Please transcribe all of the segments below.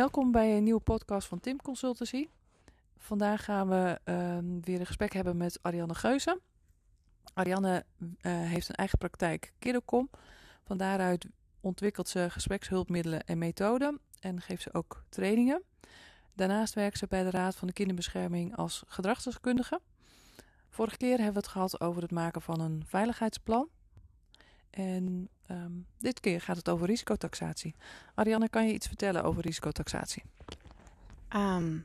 Welkom bij een nieuwe podcast van Tim Consultancy. Vandaag gaan we ehm, weer een gesprek hebben met Ariane Geuze. Ariane eh, heeft een eigen praktijk Kiddocom. Van daaruit ontwikkelt ze gesprekshulpmiddelen en methoden en geeft ze ook trainingen. Daarnaast werkt ze bij de Raad van de Kinderbescherming als gedragsdeskundige. Vorige keer hebben we het gehad over het maken van een veiligheidsplan. En ehm, dit keer gaat het over risicotaxatie. Ariane, kan je iets vertellen over risicotaxatie? Ehm,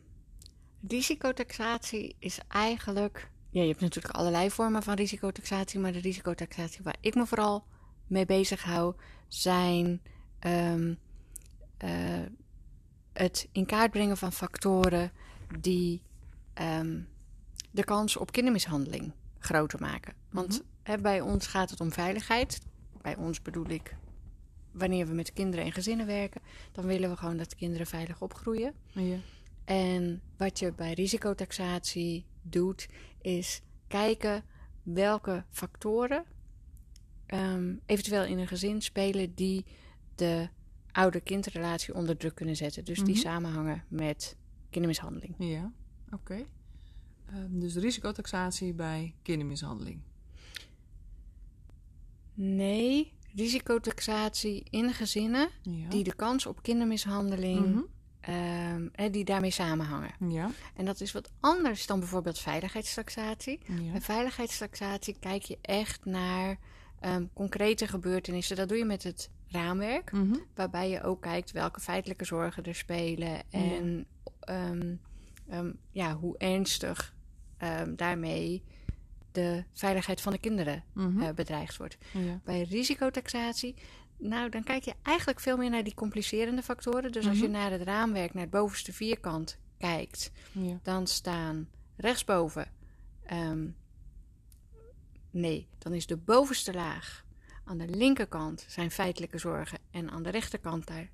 risicotaxatie is eigenlijk. Ja, je hebt natuurlijk allerlei vormen van risicotaxatie, maar de risicotaxatie waar ik me vooral mee bezig hou, zijn ehm, eh, het in kaart brengen van factoren die de kans op kindermishandeling groter maken. Want mhm. bij ons gaat het om veiligheid bij ons bedoel ik wanneer we met kinderen en gezinnen werken, dan willen we gewoon dat de kinderen veilig opgroeien. Ja. En wat je bij risicotaxatie doet, is kijken welke factoren um, eventueel in een gezin spelen die de ouder-kindrelatie onder druk kunnen zetten. Dus die mhm. samenhangen met kindermishandeling. Ja, oké. Ehm, dus risicotaxatie bij kindermishandeling. Nee, risicotaxatie in gezinnen die de kans op kindermishandeling, mm die daarmee samenhangen. Ja. En dat is wat anders dan bijvoorbeeld veiligheidstaxatie. Bij veiligheidstaxatie kijk je echt naar um, concrete gebeurtenissen. Dat doe je met het raamwerk, mhm. waarbij je ook kijkt welke feitelijke zorgen er spelen en ja. ja hoe ernstig daarmee de veiligheid van de kinderen eh, bedreigd wordt. Bij risicotaxatie, nou, dan kijk je eigenlijk veel meer naar die complicerende factoren. Dus als je mhm. naar het raamwerk, naar het bovenste vierkant kijkt, ja. dan staan rechtsboven. Um, nee, dan is de bovenste laag aan de linkerkant zijn feitelijke zorgen en aan de rechterkant daar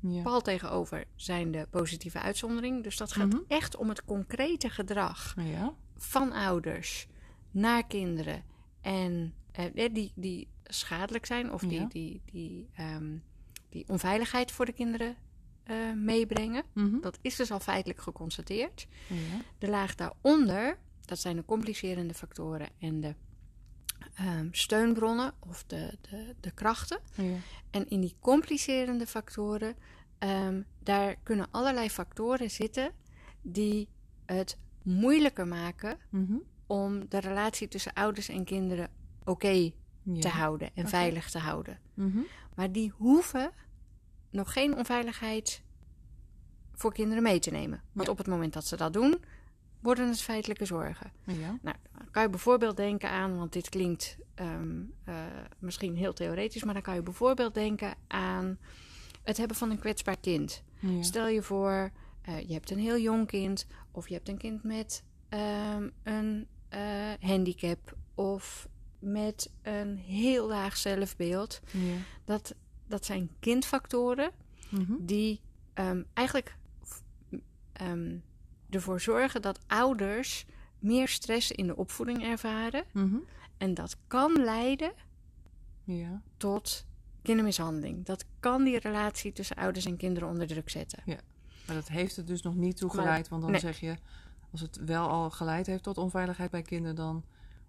ja. pal tegenover zijn de positieve uitzondering. Dus dat gaat mhm. echt om het concrete gedrag ja. van ouders naar kinderen en eh, die, die schadelijk zijn of die, die, die, ehm, die onveiligheid voor de kinderen uh, meebrengen. Mhm. Dat is dus al feitelijk geconstateerd. Ja. De laag daaronder, dat zijn de complicerende factoren en de um, steunbronnen of de, de, de krachten. Ja. En in die complicerende factoren, um, daar kunnen allerlei factoren zitten die het moeilijker maken mm om de relatie tussen ouders en kinderen oké te houden en veilig te houden. Mhm. Maar die hoeven nog geen onveiligheid voor kinderen mee te nemen. Want op het moment dat ze dat doen, worden het feitelijke zorgen. Ja. Nou, dan kan je bijvoorbeeld denken aan, want dit klinkt ehm, eh, misschien heel theoretisch, maar dan kan je bijvoorbeeld denken aan het hebben van een kwetsbaar kind. Stel je voor, uh, je hebt een heel jong kind of je hebt een kind met um, een uh, handicap of met een heel laag zelfbeeld. Ja. Dat, dat zijn kindfactoren mhm. die um, eigenlijk um, ervoor zorgen dat ouders meer stress in de opvoeding ervaren. Mhm. En dat kan leiden ja. tot kindermishandeling. Dat kan die relatie tussen ouders en kinderen onder druk zetten. Ja, maar dat heeft het dus nog niet toegeleid, want dan zeg je als het wel al geleid heeft tot onveiligheid bij kinderen, dan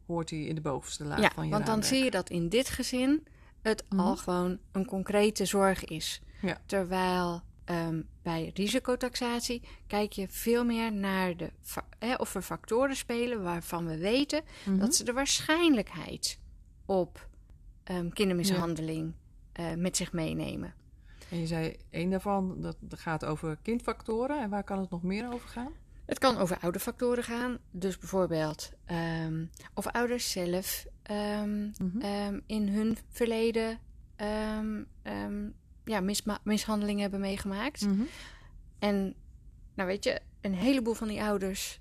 hoort hij in de bovenste laag ja, van je want dan zie je dat in dit gezin het al mhm. gewoon een concrete zorg is. Ja. Terwijl um, bij risicotaxatie kijk je veel meer naar de, of er factoren spelen waarvan we weten mhm. dat ze de waarschijnlijkheid op um, kindermishandeling uh, met zich meenemen. En je zei één daarvan, dat gaat over kindfactoren. En waar kan het nog meer over gaan? Het kan over oude factoren gaan. Dus bijvoorbeeld um, of ouders zelf um, um, in hun verleden ja, mishandeling hebben meegemaakt. Mhm. En nou weet je, een heleboel van die ouders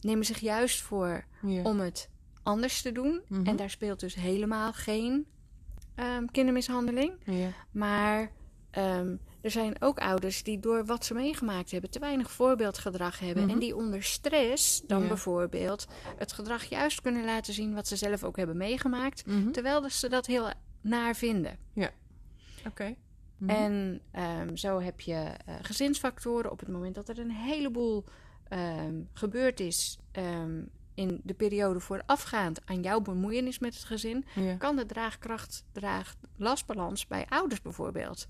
nemen zich juist voor om het anders te doen. Mhm. En daar speelt dus helemaal geen kindermishandeling. Maar er zijn ook ouders die door wat ze meegemaakt hebben te weinig voorbeeldgedrag hebben. En mhm. die onder stress dan bijvoorbeeld het gedrag juist kunnen laten zien wat ze zelf ook hebben meegemaakt. Mhm. Terwijl ze dat heel naar vinden. Ja, oké. Mhm. En um, zo heb je uh, gezinsfactoren op het moment dat er een heleboel um, gebeurd is um, in de periode voorafgaand aan jouw bemoeienis met het gezin, ja. kan de draagkracht, draag-lastbalans bij ouders bijvoorbeeld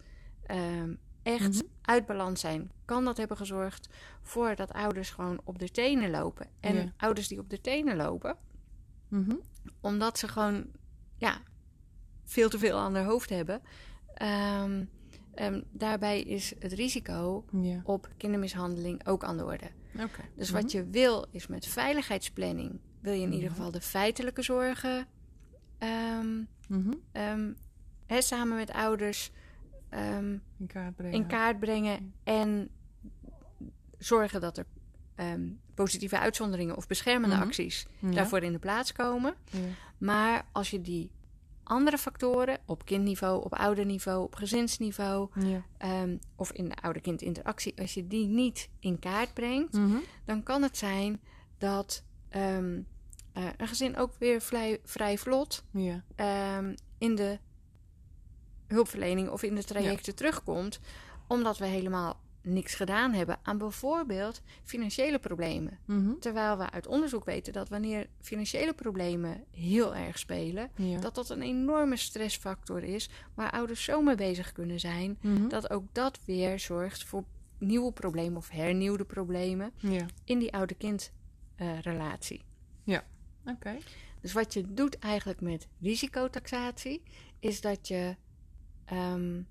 echt mm uit balans zijn. Kan dat hebben gezorgd voor dat ouders gewoon op de tenen lopen. En ouders die op de tenen lopen, mhm. omdat ze gewoon ja, veel te veel aan hun hoofd hebben. Um, daarbij is het risico op kindermishandeling ook aan de orde. Dus wat mhm. je wil is met veiligheidsplanning wil je in ieder geval de feitelijke zorgen um, samen met ouders in, kaart brengen. in kaart brengen en zorgen dat er positieve uitzonderingen of beschermende mhm. acties daarvoor in de plaats komen. Ja. Maar als je die andere factoren op kindniveau, op ouderniveau, op gezinsniveau ja. um, of in de ouder-kind-interactie, als je die niet in kaart brengt, mhm. dan kan het zijn dat um, uh, een gezin ook weer vrij, vrij vlot ja. um, in de hulpverlening of in de trajecten terugkomt, omdat we helemaal niks gedaan hebben aan bijvoorbeeld financiële problemen. Mhm. Terwijl we uit onderzoek weten dat wanneer financiële problemen heel erg spelen, dat dat een enorme stressfactor is waar ouders zo mee bezig kunnen zijn, mhm. dat ook dat weer zorgt voor nieuwe problemen of hernieuwde problemen ja. in die oude-kind-relatie. ja, oké. Dus wat je doet eigenlijk met risicotaxatie, is dat je um,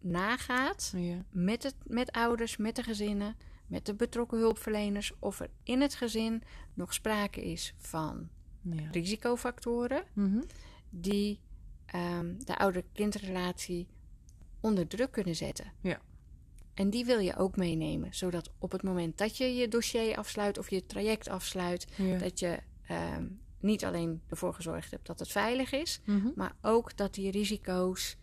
nagaat met, het, met ouders, met de gezinnen, met de betrokken hulpverleners, of er in het gezin nog sprake is van ja. risicofactoren mhm. die um, de ouder-kindrelatie onder druk kunnen zetten. Ja. En die wil je ook meenemen, zodat op het moment dat je je dossier afsluit of je traject afsluit, dat je um, niet alleen ervoor gezorgd hebt dat het veilig is, mhm. maar ook dat die risico's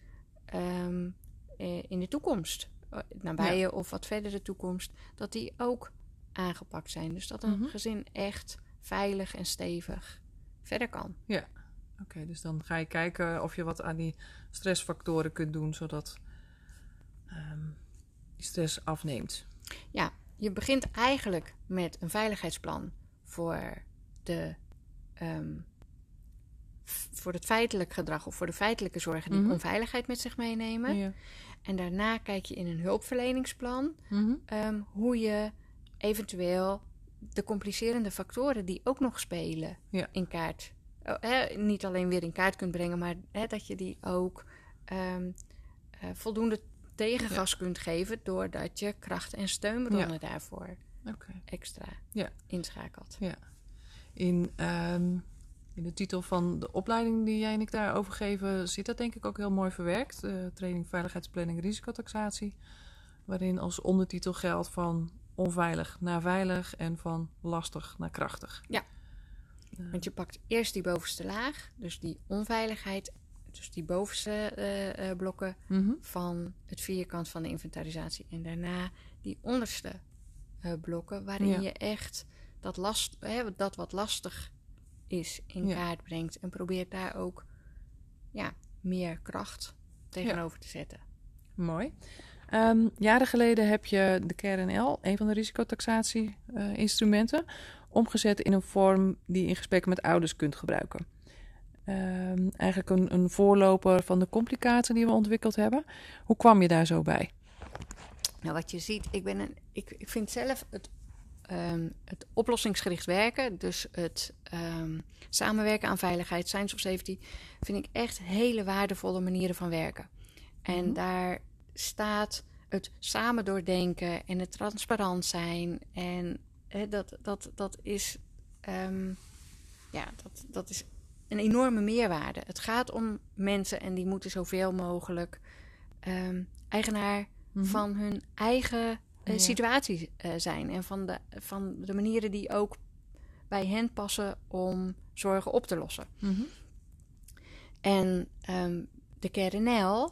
um, eh, in de toekomst, eh, nabije ja. of wat verdere toekomst, dat die ook aangepakt zijn. Dus dat een mhm. gezin echt veilig en stevig verder kan. Ja, oké. dus dan ga je kijken of je wat aan die stressfactoren kunt doen, zodat um, die stress afneemt. Ja, je begint eigenlijk met een veiligheidsplan voor de. Um, voor het feitelijk gedrag of voor de feitelijke zorgen die mm onveiligheid met zich meenemen. Ja. En daarna kijk je in een hulpverleningsplan mhm. ehm, hoe je eventueel de complicerende factoren die ook nog spelen in kaart. Oh, niet alleen weer in kaart kunt brengen, maar dat je die ook um, uh, voldoende tegengas kunt geven doordat je kracht- en steunbronnen daarvoor extra inschakelt. Ja. In um in de titel van de opleiding die jij en ik daarover geven, zit dat denk ik ook heel mooi verwerkt. Uh, training Veiligheidsplanning Risicotaxatie. Waarin als ondertitel geldt van onveilig naar veilig en van lastig naar krachtig. Ja. Uh, Want je pakt eerst die bovenste laag, dus die onveiligheid, dus die bovenste uh, blokken mhm. van het vierkant van de inventarisatie. En daarna die onderste blokken, waarin je echt dat, last, dat wat lastig is in kaart brengt. En probeert daar ook ja, meer kracht tegenover te zetten. Mooi. Um, jaren geleden heb je de KRNL, een van de risicotaxatie-instrumenten, omgezet in een vorm die je in gesprekken met ouders kunt gebruiken. Um, eigenlijk een, een voorloper van de complicatie die we ontwikkeld hebben. Hoe kwam je daar zo bij? Nou, wat je ziet, ik, ben een, ik, ik vind zelf het um, het oplossingsgericht werken, dus het um, samenwerken aan veiligheid, science of safety, vind ik echt hele waardevolle manieren van werken. En mm -hmm. daar staat het samen doordenken en het transparant zijn. En he, dat, dat, dat, is, um, ja, dat, dat is een enorme meerwaarde. Het gaat om mensen en die moeten zoveel mogelijk eigenaar mm -hmm. van hun eigen uh, situatie uh, zijn. En van de, van de manieren die ook bij hen passen om zorgen op te lossen. Mm -hmm. En um, de KRNL,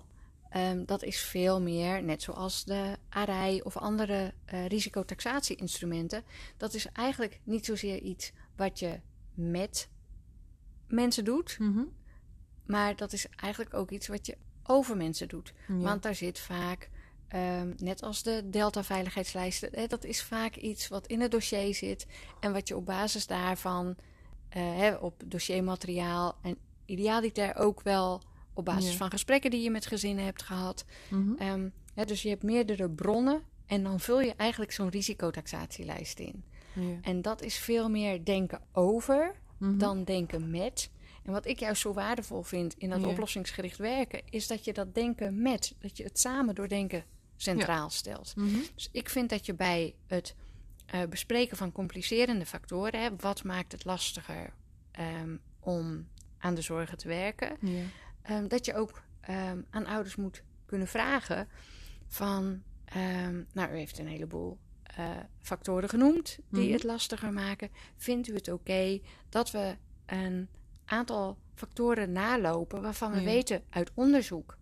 um, dat is veel meer, net zoals de ARI of andere uh, risicotaxatie-instrumenten. Dat is eigenlijk niet zozeer iets wat je met mensen doet. Mm -hmm. Maar dat is eigenlijk ook iets wat je over mensen doet. Want daar zit vaak, ehm, net als de Delta-veiligheidslijsten, dat is vaak iets wat in het dossier zit en wat je op basis daarvan, uh, hè, op dossiermateriaal en idealiter ook wel op basis van gesprekken die je met gezinnen hebt gehad. Mm dus je hebt meerdere bronnen en dan vul je eigenlijk zo'n risicotaxatielijst in. Ja. En dat is veel meer denken over mhm. dan denken met. En wat ik juist zo waardevol vind in dat oplossingsgericht werken, is dat je dat denken met, dat je het samen doordenken centraal stelt. Mhm. Dus ik vind dat je bij het uh, bespreken van complicerende factoren, hè, wat maakt het lastiger um, om aan de zorgen te werken, um, dat je ook um, aan ouders moet kunnen vragen van, nou, u heeft een heleboel uh, factoren genoemd die mhm. het lastiger maken. Vindt u het oké dat we een aantal factoren nalopen waarvan we weten uit onderzoek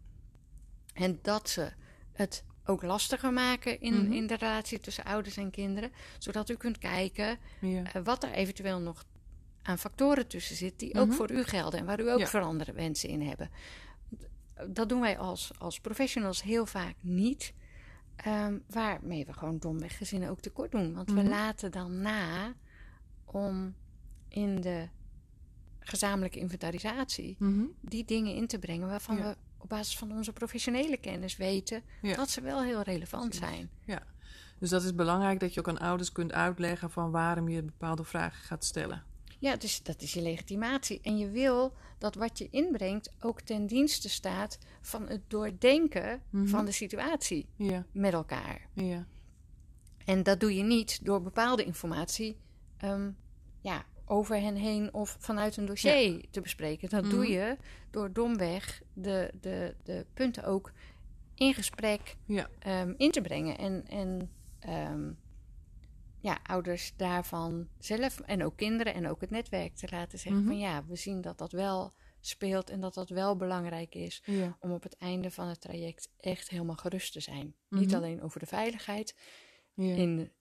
en dat ze het ook lastiger maken in, mhm. in de relatie tussen ouders en kinderen, zodat u kunt kijken uh, wat er eventueel nog aan factoren tussen zit die ook mhm. voor u gelden en waar u ook ja. veranderde wensen in hebben. Dat doen wij als, als professionals heel vaak niet. Um, waarmee we gewoon domweg gezinnen ook tekort doen. Want we mhm. laten dan na om in de gezamenlijke inventarisatie die dingen in te brengen waarvan we basis van onze professionele kennis weten dat ze wel heel relevant zijn. Ja, dus dat is belangrijk dat je ook aan ouders kunt uitleggen van waarom je bepaalde vragen gaat stellen. Ja, dus dat is je legitimatie. En je wil dat wat je inbrengt ook ten dienste staat van het doordenken mhm. van de situatie met elkaar. Ja. En dat doe je niet door bepaalde informatie um, ja, over hen heen of vanuit een dossier te bespreken. Dat doe mhm. je door domweg de, de, de punten ook in gesprek um, in te brengen. En, en um, ja, ouders daarvan zelf en ook kinderen en ook het netwerk te laten zeggen van mhm. ja, we zien dat dat wel speelt en dat dat wel belangrijk is om op het einde van het traject echt helemaal gerust te zijn. Niet mhm. alleen over de veiligheid in,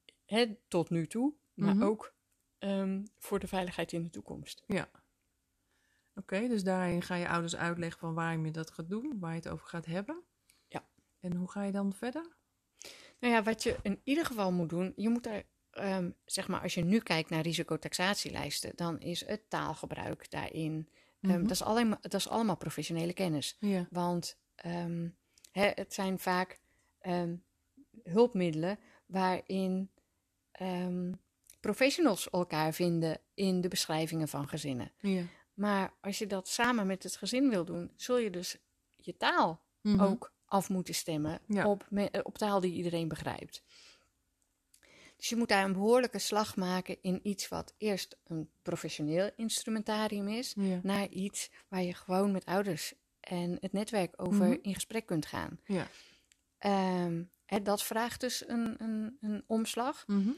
tot nu toe, maar ook um, voor de veiligheid in de toekomst. Ja. Oké, dus daarin ga je ouders uitleggen van waarom je dat gaat doen, waar je het over gaat hebben. Ja. En hoe ga je dan verder? Nou ja, wat je in ieder geval moet doen, je moet daar um, zeg maar, als je nu kijkt naar risicotaxatielijsten, dan is het taalgebruik daarin. Um, dat, is alleen, dat is allemaal professionele kennis. Ja. Want um, het zijn vaak hulpmiddelen waarin professionals elkaar vinden in de beschrijvingen van gezinnen. Ja. Maar als je dat samen met het gezin wil doen, zul je dus je taal mhm. ook af moeten stemmen op, op taal die iedereen begrijpt. Dus je moet daar een behoorlijke slag maken in iets wat eerst een professioneel instrumentarium is, naar iets waar je gewoon met ouders en het netwerk over mhm. in gesprek kunt gaan. Ja. Um, hè, dat vraagt dus een, een, een omslag, mm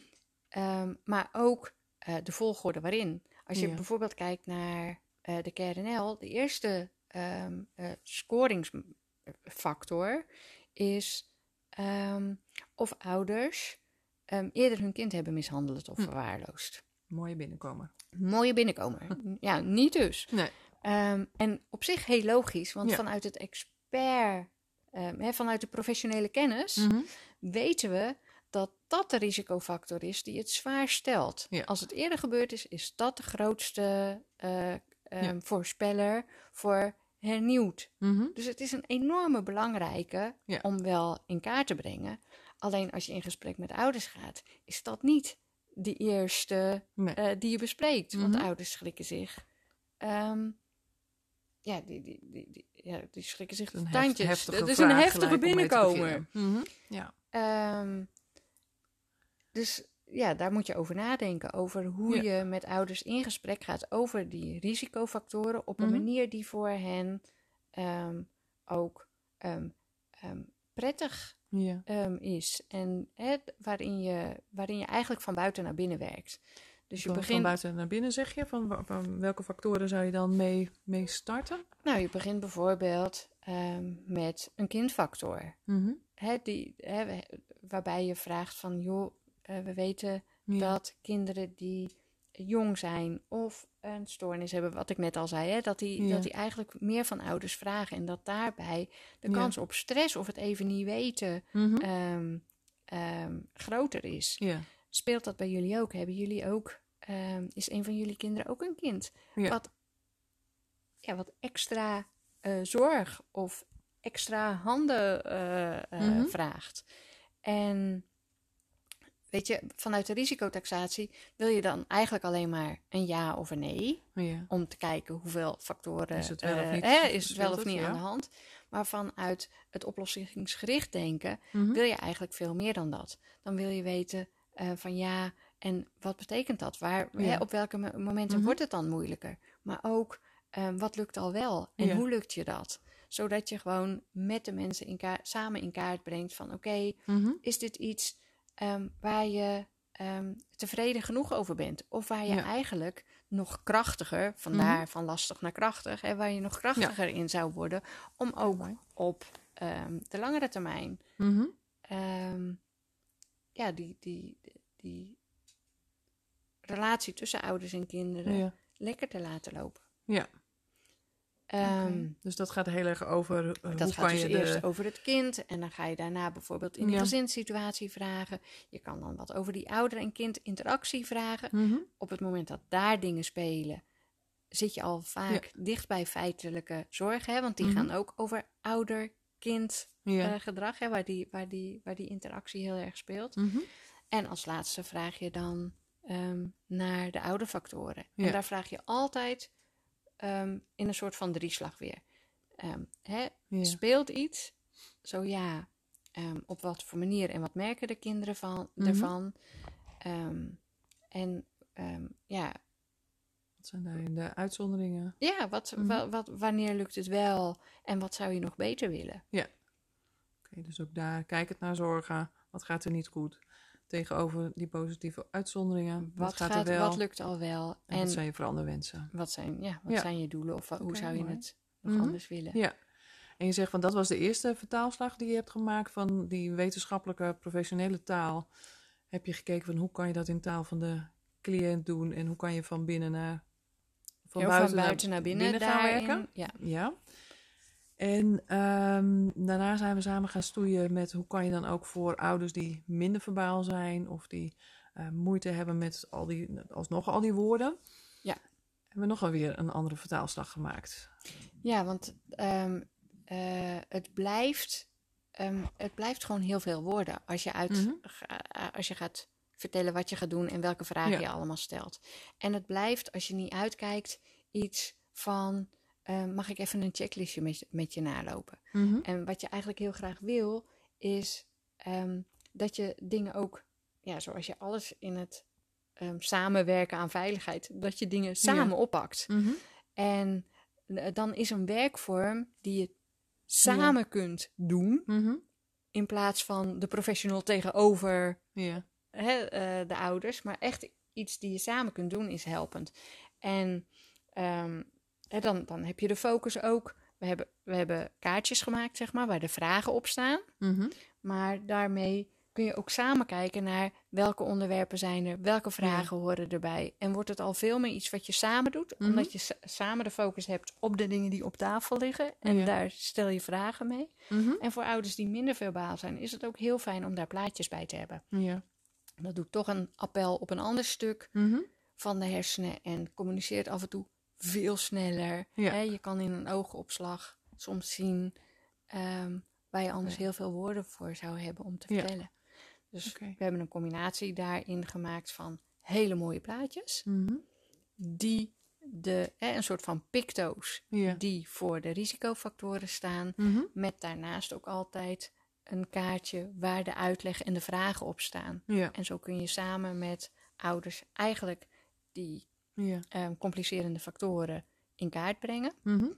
maar ook uh, de volgorde waarin. Als je bijvoorbeeld kijkt naar uh, de KRNL, de eerste um, uh, scoringsfactor is of ouders eerder hun kind hebben mishandeld of hm. verwaarloosd. Mooie binnenkomer. Mooie binnenkomer. ja, niet dus. Nee. En op zich heel logisch, want vanuit het expert, vanuit de professionele kennis, mm -hmm. weten we dat dat de risicofactor is die het zwaar stelt. Ja. Als het eerder gebeurd is, is dat de grootste uh, ja. voorspeller voor hernieuwd. Mm -hmm. Dus het is een enorme belangrijke om wel in kaart te brengen. Alleen als je in gesprek met ouders gaat, is dat niet de eerste uh, die je bespreekt. Want mhm. ouders schrikken zich. Um, ja, die, die, die, ja, die schrikken zich de tandjes. Het is een heftige binnenkomer. Mm ja. Um, dus ja, daar moet je over nadenken. Over hoe je met ouders in gesprek gaat over die risicofactoren op een mhm. manier die voor hen um, ook um, prettig ja. um, is. En hè, waarin, je, waarin je eigenlijk van buiten naar binnen werkt. Dus je van, begint... van buiten naar binnen zeg je? Van, van welke factoren zou je dan mee, mee starten? Nou, je begint bijvoorbeeld met een kindfactor. Mm hè, die, hè, waarbij je vraagt van, joh, uh, we weten ja. dat kinderen die jong zijn of een stoornis hebben, wat ik net al zei, hè, dat, die, dat die eigenlijk meer van ouders vragen en dat daarbij de kans op stress of het even niet weten mhm. ehm, ehm, groter is. Ja. Speelt dat bij jullie ook? Hebben jullie ook, um, is een van jullie kinderen ook een kind wat, ja, wat extra uh, zorg of extra handen uh, vraagt? En Weet je, vanuit de risicotaxatie wil je dan eigenlijk alleen maar een ja of een nee. Ja. Om te kijken hoeveel factoren is het wel of niet, uh, is het wel of niet aan de hand. Maar vanuit het oplossingsgericht denken mhm. wil je eigenlijk veel meer dan dat. Dan wil je weten uh, van ja, en wat betekent dat? Waar, hè, op welke momenten mhm. wordt het dan moeilijker? Maar ook uh, wat lukt al wel en hoe lukt je dat? Zodat je gewoon met de mensen in samen in kaart brengt van oké, mhm. is dit iets Ehm, waar je um, tevreden genoeg over bent. Of waar je eigenlijk nog krachtiger, vandaar mhm. van lastig naar krachtig, hè, waar je nog krachtiger in zou worden, om ook op um, de langere termijn mhm. ja, die, die, die relatie tussen ouders en kinderen lekker te laten lopen. Ja. Ehm, dus dat gaat heel erg over uh, dat gaat dus je eerst over het kind en dan ga je daarna bijvoorbeeld in de gezinssituatie vragen. Je kan dan wat over die ouder en kind interactie vragen. Mhm. Op het moment dat daar dingen spelen, zit je al vaak dicht bij feitelijke zorg, hè? want die mhm. gaan ook over ouder-kind uh, gedrag, hè? Waar, die, waar, die, waar die interactie heel erg speelt. Mhm. En als laatste vraag je dan ehm, naar de oude factoren. En daar vraag je altijd Ehm, in een soort van drieslag weer. Um, hè, Speelt iets? Zo ja. Ehm, op wat voor manier en wat merken de kinderen van, mm ervan? en ja. Wat zijn daarin de uitzonderingen? Ja, wat, mhm. wat, wanneer lukt het wel en wat zou je nog beter willen? Ja. Oké, dus ook daar kijk het naar zorgen. Wat gaat er niet goed? Tegenover die positieve uitzonderingen? Wat, gaat, er wel? Wat lukt al wel? En, wat zijn je veranderwensen? Wat zijn, ja, wat zijn je doelen? Of hoe zou je het nog mhm. anders willen? Ja. En je zegt van dat was de eerste vertaalslag die je hebt gemaakt van die wetenschappelijke professionele taal. Heb je gekeken van hoe kan je dat in taal van de cliënt doen en hoe kan je van binnen naar van, buiten, van buiten, naar, binnen, binnen gaan werken? Ja. ja. En ehm, daarna zijn we samen gaan stoeien met hoe kan je dan ook voor ouders die minder verbaal zijn of die uh, moeite hebben met al die, alsnog al die woorden. Ja. Hebben we nog wel weer een andere vertaalslag gemaakt. Ja, want um, uh, het, blijft, um, het blijft gewoon heel veel woorden als je, uit, mm -hmm. als je gaat vertellen wat je gaat doen en welke vragen je allemaal stelt. En het blijft, als je niet uitkijkt, iets van Ehm, mag ik even een checklistje met, met je nalopen? Mhm. En wat je eigenlijk heel graag wil, is ehm, dat je dingen ook, ja, zoals je alles in het um, samenwerken aan veiligheid, dat je dingen samen oppakt. Mhm. En uh, dan is een werkvorm die je samen kunt doen, mhm. in plaats van de professional tegenover ja. hè, uh, de ouders, maar echt iets die je samen kunt doen is helpend. En dan, dan heb je de focus ook. We hebben, we hebben kaartjes gemaakt, zeg maar, waar de vragen op staan. Mhm. Maar daarmee kun je ook samen kijken naar welke onderwerpen zijn er, welke vragen horen erbij. En wordt het al veel meer iets wat je samen doet, mhm. omdat je samen de focus hebt op de dingen die op tafel liggen. En daar stel je vragen mee. Mhm. En voor ouders die minder verbaal zijn, is het ook heel fijn om daar plaatjes bij te hebben. Ja. Dat doet toch een appel op een ander stuk van de hersenen en communiceert af en toe veel sneller. Hè? Je kan in een oogopslag soms zien um, waar je anders heel veel woorden voor zou hebben om te vertellen. Dus we hebben een combinatie daarin gemaakt van hele mooie plaatjes. Mhm. Die de, hè, een soort van picto's die voor de risicofactoren staan. Mhm. Met daarnaast ook altijd een kaartje waar de uitleg en de vragen op staan. En zo kun je samen met ouders eigenlijk die ja. um, complicerende factoren in kaart brengen. Mhm.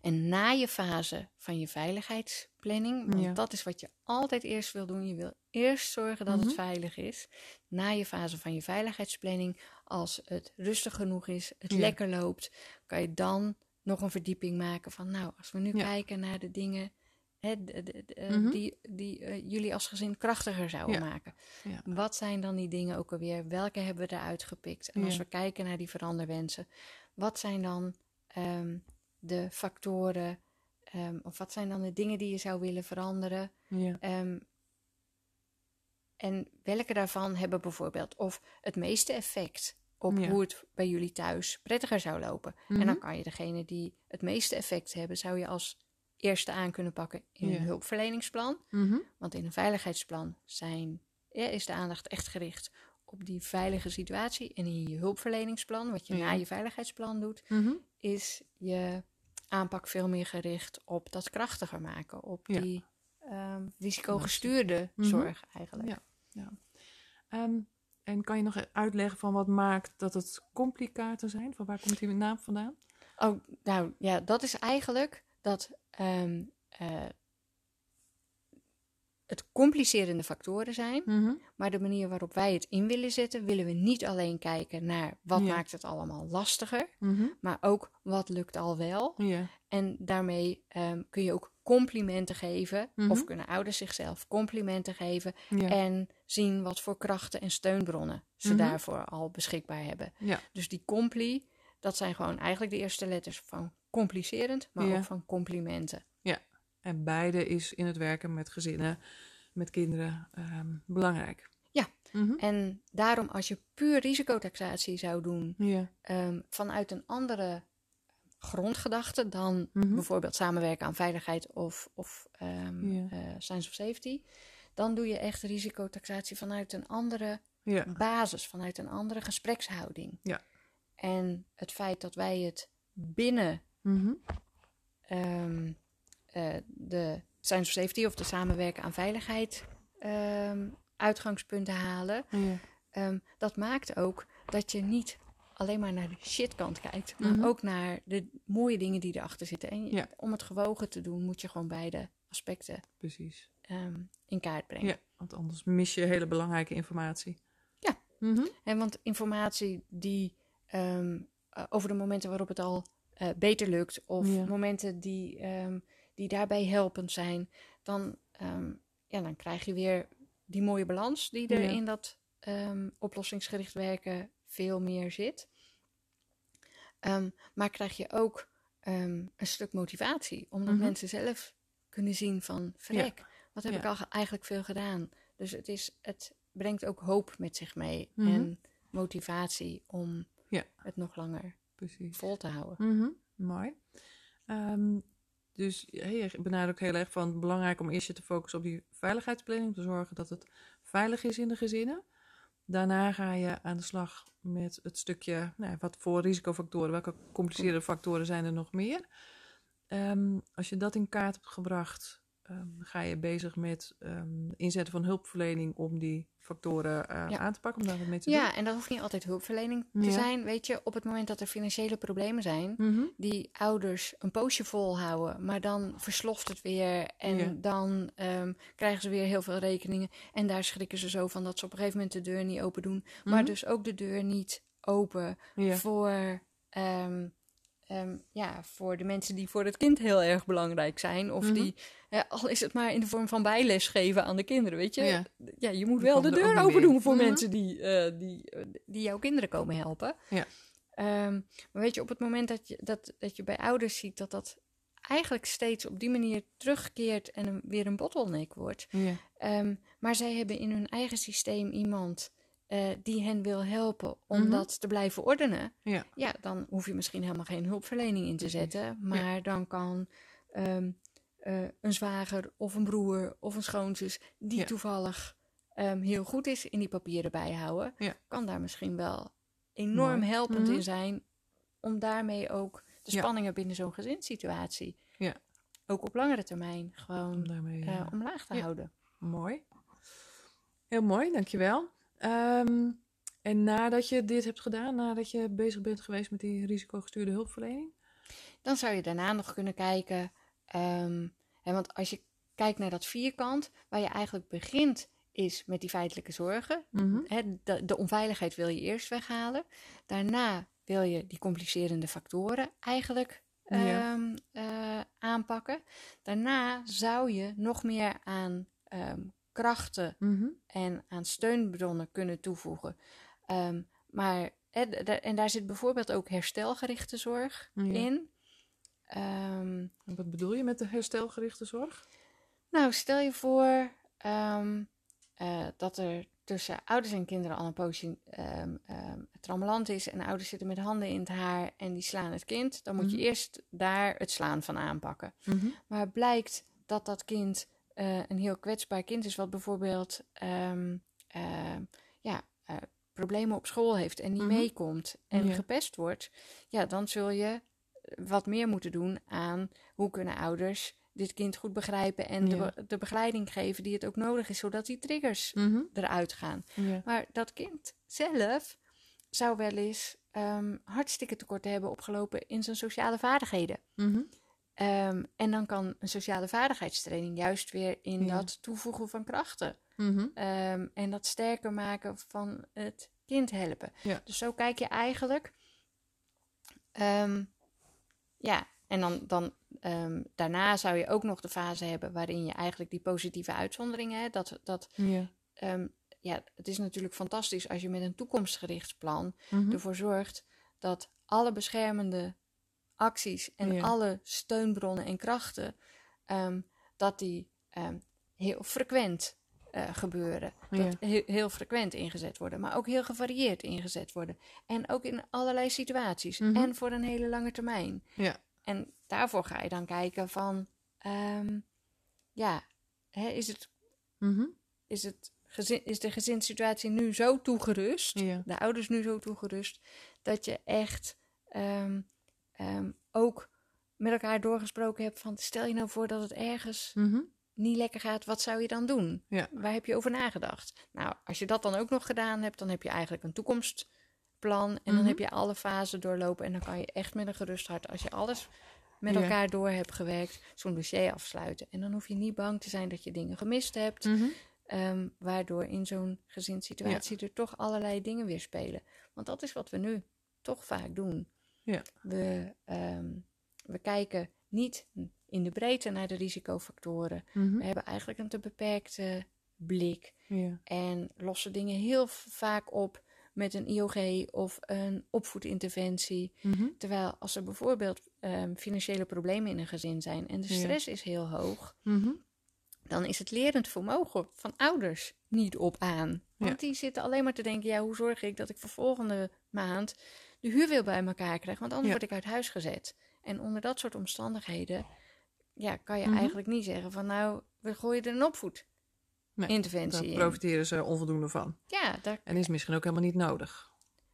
En na je fase van je veiligheidsplanning, want dat is wat je altijd eerst wil doen. Je wil eerst zorgen dat het mhm. veilig is. Na je fase van je veiligheidsplanning, als het rustig genoeg is, het lekker loopt, kan je dan nog een verdieping maken van, nou, als we nu kijken naar de dingen mhm. die, die uh, jullie als gezin krachtiger zouden maken. Ja. Wat zijn dan die dingen ook alweer? Welke hebben we eruit gepikt? En als we kijken naar die veranderwensen, wat zijn dan um, de factoren? Um, of wat zijn dan de dingen die je zou willen veranderen? Um, en welke daarvan hebben bijvoorbeeld of het meeste effect op hoe het bij jullie thuis prettiger zou lopen? En dan mhm. kan je degene die het meeste effect hebben, zou je als eerste aan kunnen pakken in een hulpverleningsplan. Mhm. Want in een veiligheidsplan zijn, ja, is de aandacht echt gericht op die veilige situatie. En in je hulpverleningsplan, wat je na je veiligheidsplan doet, mhm. is je aanpak veel meer gericht op dat krachtiger maken. Op die um, risicogestuurde mhm. zorg eigenlijk. Ja. ja. Ehm, en kan je nog uitleggen van wat maakt dat het complicaten zijn? Van waar komt die naam vandaan? Oh, nou ja, dat is eigenlijk dat um, uh, het complicerende factoren zijn. Mhm. Maar de manier waarop wij het in willen zetten, willen we niet alleen kijken naar wat maakt het allemaal lastiger, mhm. maar ook wat lukt al wel. Ja. En daarmee um, kun je ook complimenten geven, of mhm. kunnen ouders zichzelf complimenten geven en zien wat voor krachten en steunbronnen ze daarvoor al beschikbaar hebben. Dus die compli, dat zijn gewoon eigenlijk de eerste letters van complicerend, maar ook van complimenten. Ja, en beide is in het werken met gezinnen, met kinderen um, belangrijk. Ja, mhm. en daarom als je puur risicotaxatie zou doen ja. um, vanuit een andere grondgedachte dan mhm. bijvoorbeeld samenwerken aan veiligheid of, of um, ja. uh, science of safety, dan doe je echt risicotaxatie vanuit een andere ja. basis, vanuit een andere gesprekshouding. Ja. En het feit dat wij het binnen mm -hmm. uh, de science of safety of de samenwerken aan veiligheid um, uitgangspunten halen, ja. um, dat maakt ook dat je niet alleen maar naar de shitkant kijkt, maar mhm. ook naar de mooie dingen die erachter zitten. En ja. om het gewogen te doen, moet je gewoon beide aspecten Precies. In kaart brengen. Ja, want anders mis je hele belangrijke informatie. Ja, -hmm. en want informatie die um, over de momenten waarop het al uh, beter lukt, of momenten die, um, die daarbij helpend zijn, dan, ja, dan krijg je weer die mooie balans die er in dat oplossingsgericht werken veel meer zit. Maar krijg je ook een stuk motivatie, omdat mhm. mensen zelf kunnen zien van, verrek, wat heb ik al eigenlijk veel gedaan. Dus het, is, het brengt ook hoop met zich mee mhm. en motivatie om ja. het nog langer Precies. vol te houden. Mm -hmm. Mooi. Um, dus je benadrukt heel erg van belangrijk om eerst je te focussen op die veiligheidsplanning, te zorgen dat het veilig is in de gezinnen. Daarna ga je aan de slag met het stukje, nou, wat voor risicofactoren, welke complicerende factoren zijn er nog meer. Um, als je dat in kaart hebt gebracht, um, ga je bezig met um, inzetten van hulpverlening om die factoren uh, aan te pakken, om daar wat mee te ja, doen. Ja, en dat hoeft niet altijd hulpverlening te zijn. Weet je, op het moment dat er financiële problemen zijn, mm -hmm. die ouders een poosje volhouden, maar dan versloft het weer en ja. dan um, krijgen ze weer heel veel rekeningen. En daar schrikken ze zo van dat ze op een gegeven moment de deur niet open doen, mm -hmm. maar dus ook de deur niet open voor Um, ja, voor de mensen die voor het kind heel erg belangrijk zijn. Of mm -hmm. die, ja, al is het maar in de vorm van bijles geven aan de kinderen, weet je. Ja, ja je moet wel de deur open doen voor mm -hmm. mensen die, uh, die, die jouw kinderen komen helpen. Ja. Um, maar weet je, op het moment dat je, dat, dat je bij ouders ziet dat dat eigenlijk steeds op die manier terugkeert en een, weer een bottleneck wordt. Ja. Um, maar zij hebben in hun eigen systeem iemand uh, die hen wil helpen om mm -hmm. dat te blijven ordenen, ja. ja, dan hoef je misschien helemaal geen hulpverlening in te zetten. Maar ja. dan kan um, uh, een zwager of een broer of een schoonzus, die ja. toevallig um, heel goed is in die papieren bijhouden, kan daar misschien wel enorm Mooi. helpend mm -hmm. in zijn om daarmee ook de spanningen binnen zo'n gezinssituatie, ook op langere termijn, gewoon daarmee, uh, omlaag te houden. Mooi. Heel mooi, dankjewel. Um, en nadat je dit hebt gedaan, nadat je bezig bent geweest met die risicogestuurde hulpverlening? Dan zou je daarna nog kunnen kijken. Um, hè, want als je kijkt naar dat vierkant, waar je eigenlijk begint, is met die feitelijke zorgen. Mm -hmm. hè, de, de onveiligheid wil je eerst weghalen. Daarna wil je die complicerende factoren eigenlijk ja. um, uh, aanpakken. Daarna zou je nog meer aan ehm, krachten mhm. en aan steunbronnen kunnen toevoegen. Ehm, maar en daar zit bijvoorbeeld ook herstelgerichte zorg in. Um, wat bedoel je met de herstelgerichte zorg? Nou, stel je voor um, uh, dat er tussen ouders en kinderen al een poosje um, trammeland is en ouders zitten met handen in het haar en die slaan het kind, dan moet je mhm. eerst daar het slaan van aanpakken. Mhm. Maar blijkt dat dat kind uh, een heel kwetsbaar kind is, wat bijvoorbeeld uh, ja, uh, problemen op school heeft en niet mhm. meekomt en gepest wordt, ja, dan zul je wat meer moeten doen aan hoe kunnen ouders dit kind goed begrijpen en de, de, begeleiding geven die het ook nodig is, zodat die triggers mhm. eruit gaan. Maar dat kind zelf zou wel eens um, hartstikke tekort hebben opgelopen in zijn sociale vaardigheden. Mhm. Ehm, en dan kan een sociale vaardigheidstraining juist weer in dat toevoegen van krachten mhm. ehm, en dat sterker maken van het kind helpen. Dus zo kijk je eigenlijk. Ja, en dan, dan um, daarna zou je ook nog de fase hebben waarin je eigenlijk die positieve uitzonderingen hebt. Dat, dat, ja. Um, ja, het is natuurlijk fantastisch als je met een toekomstgericht plan mm ervoor zorgt dat alle beschermende acties en alle steunbronnen en krachten, um, dat die heel frequent uh, gebeuren. Dat heel, heel, frequent ingezet worden, maar ook heel gevarieerd ingezet worden. En ook in allerlei situaties mhm. en voor een hele lange termijn. Ja. En daarvoor ga je dan kijken van, um, ja, hè, is, het, mm is, het gezin, is de gezinssituatie nu zo toegerust, de ouders nu zo toegerust, dat je echt um, um, ook met elkaar doorgesproken hebt van, stel je nou voor dat het ergens mm niet lekker gaat, wat zou je dan doen? Ja. Waar heb je over nagedacht? Nou, als je dat dan ook nog gedaan hebt, dan heb je eigenlijk een toekomst plan. En dan mhm. heb je alle fasen doorlopen. En dan kan je echt met een gerust hart, als je alles met elkaar door hebt gewerkt, zo'n dossier afsluiten. En dan hoef je niet bang te zijn dat je dingen gemist hebt. Mhm. Ehm, waardoor in zo'n gezinssituatie er toch allerlei dingen weer spelen. Want dat is wat we nu toch vaak doen. Ja. We, ehm, we kijken niet in de breedte naar de risicofactoren. Mhm. We hebben eigenlijk een te beperkte blik. Ja. En lossen dingen heel vaak op met een IOG of een opvoedinterventie. Mhm. Terwijl als er bijvoorbeeld um, financiële problemen in een gezin zijn en de stress is heel hoog, mhm. dan is het lerend vermogen van ouders niet op aan. Want die zitten alleen maar te denken: ja, hoe zorg ik dat ik voor volgende maand de huur weer bij elkaar krijg? Want anders word ik uit huis gezet. En onder dat soort omstandigheden ja, kan je mhm. eigenlijk niet zeggen van nou, we gooien er een opvoed nee, interventie Daar profiteren ze onvoldoende van. Ja, daar... En is misschien ook helemaal niet nodig.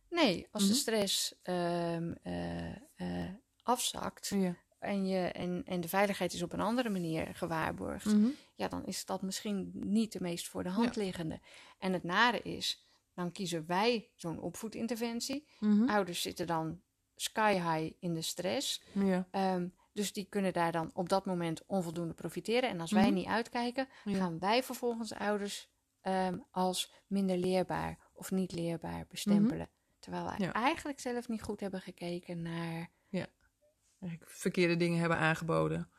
Nee, als de mhm. stress um, uh, uh, afzakt ja. en, je, en, en de veiligheid is op een andere manier gewaarborgd, mhm. ja, dan is dat misschien niet de meest voor de hand liggende. En het nare is, dan kiezen wij zo'n opvoedinterventie. Mm Ouders zitten dan sky high in de stress. Ja. Um, dus die kunnen daar dan op dat moment onvoldoende profiteren. En als wij mhm. niet uitkijken, gaan wij vervolgens ouders ehm, als minder leerbaar of niet leerbaar bestempelen. Mhm. Terwijl wij eigenlijk zelf niet goed hebben gekeken naar. Ja, verkeerde dingen hebben aangeboden.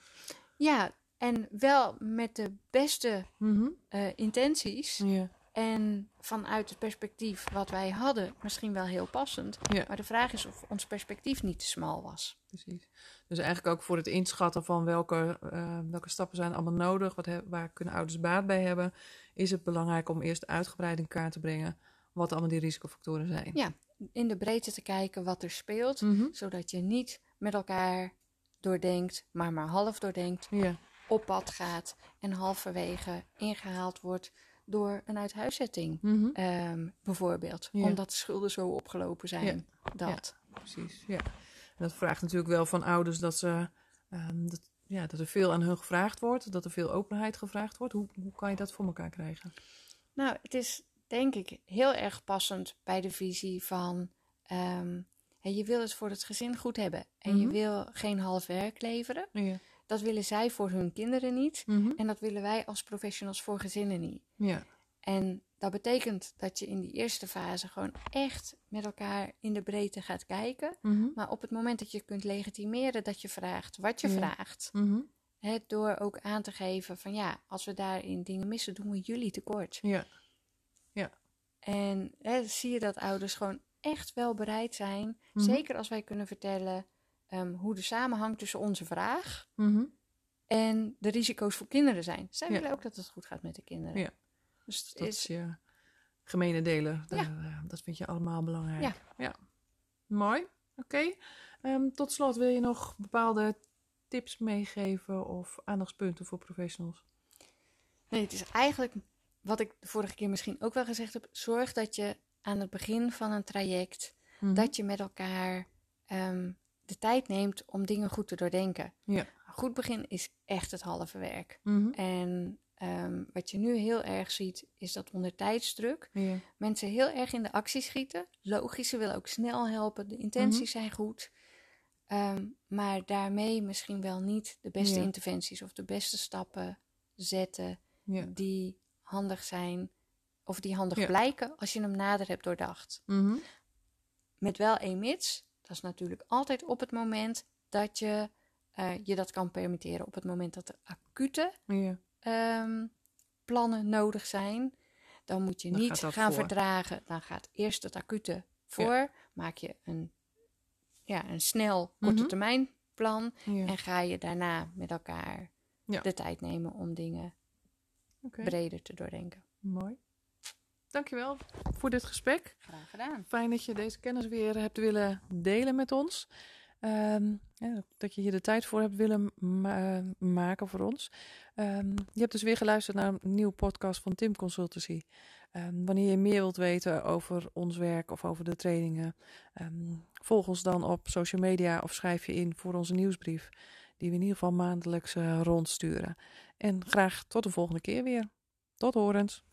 Ja, en wel met de beste mhm. eh, intenties. Ja. En vanuit het perspectief wat wij hadden, misschien wel heel passend. Maar de vraag is of ons perspectief niet te smal was. Precies. Dus eigenlijk ook voor het inschatten van welke, uh, welke stappen zijn allemaal nodig, wat waar kunnen ouders baat bij hebben, is het belangrijk om eerst uitgebreid in kaart te brengen wat allemaal die risicofactoren zijn. Ja, in de breedte te kijken wat er speelt, mhm. zodat je niet met elkaar doordenkt, maar maar half doordenkt, ja. op pad gaat en halverwege ingehaald wordt door een uithuiszetting, mm bijvoorbeeld. Omdat de schulden zo opgelopen zijn. Dat. Ja, precies, ja. En dat vraagt natuurlijk wel van ouders dat, ze, um, dat, ja, dat er veel aan hun gevraagd wordt. Dat er veel openheid gevraagd wordt. Hoe, hoe kan je dat voor elkaar krijgen? Nou, het is denk ik heel erg passend bij de visie van... Um, je wil het voor het gezin goed hebben. En je mhm. wil geen half werk leveren. Ja. Dat willen zij voor hun kinderen niet. Mhm. En dat willen wij als professionals voor gezinnen niet. Ja. En dat betekent dat je in die eerste fase gewoon echt met elkaar in de breedte gaat kijken. Mhm. Maar op het moment dat je kunt legitimeren dat je vraagt wat je Ja. vraagt, Mhm. hè, door ook aan te geven van ja, als we daarin dingen missen, doen we jullie tekort. Ja. En hè, zie je dat ouders gewoon echt wel bereid zijn, Mhm. zeker als wij kunnen vertellen ehm, hoe de samenhang tussen onze vraag Mhm. en de risico's voor kinderen zijn. Zij Ja. willen ook dat het goed gaat met de kinderen. Ja. Dus het Dat is, je gemene delen. Ja. Eh, Dat vind je allemaal belangrijk. Ja. Mooi. Oké. Ehm, tot slot wil je nog bepaalde tips meegeven of aandachtspunten voor professionals? Nee, het is eigenlijk wat ik de vorige keer misschien ook wel gezegd heb. Zorg dat je aan het begin van een traject, Mhm. dat je met elkaar ehm, de tijd neemt om dingen goed te doordenken. Ja. Een goed begin is echt het halve werk. Mhm. En ehm, wat je nu heel erg ziet, is dat onder tijdsdruk Ja. mensen heel erg in de actie schieten. Logisch, ze willen ook snel helpen, de intenties zijn goed. Ehm, maar daarmee misschien wel niet de beste Ja. interventies of de beste stappen zetten Ja. die handig zijn of die handig Ja. blijken als je hem nader hebt doordacht. Mhm. Met wel één mits, dat is natuurlijk altijd op het moment dat je eh, je dat kan permitteren. Op het moment dat er acute Ja. ehm, plannen nodig zijn, dan moet je Dan niet gaan voor. verdragen. Dan gaat eerst het acute voor. Maak je een, ja, een snel korte Mhm. termijn plan. Ja. En ga je daarna met elkaar de tijd nemen om dingen breder te doordenken. Mooi. Dankjewel voor dit gesprek. Graag gedaan. Fijn dat je deze kennis weer hebt willen delen met ons. Ehm, ja, dat je hier de tijd voor hebt willen ma- eh, maken voor ons. Ehm, je hebt dus weer geluisterd naar een nieuwe podcast van Tim Consultancy. Ehm, wanneer je meer wilt weten over ons werk of over de trainingen, volg ons dan op social media of schrijf je in voor onze nieuwsbrief, die we in ieder geval maandelijks eh, rondsturen. En graag tot de volgende keer weer. Tot horens.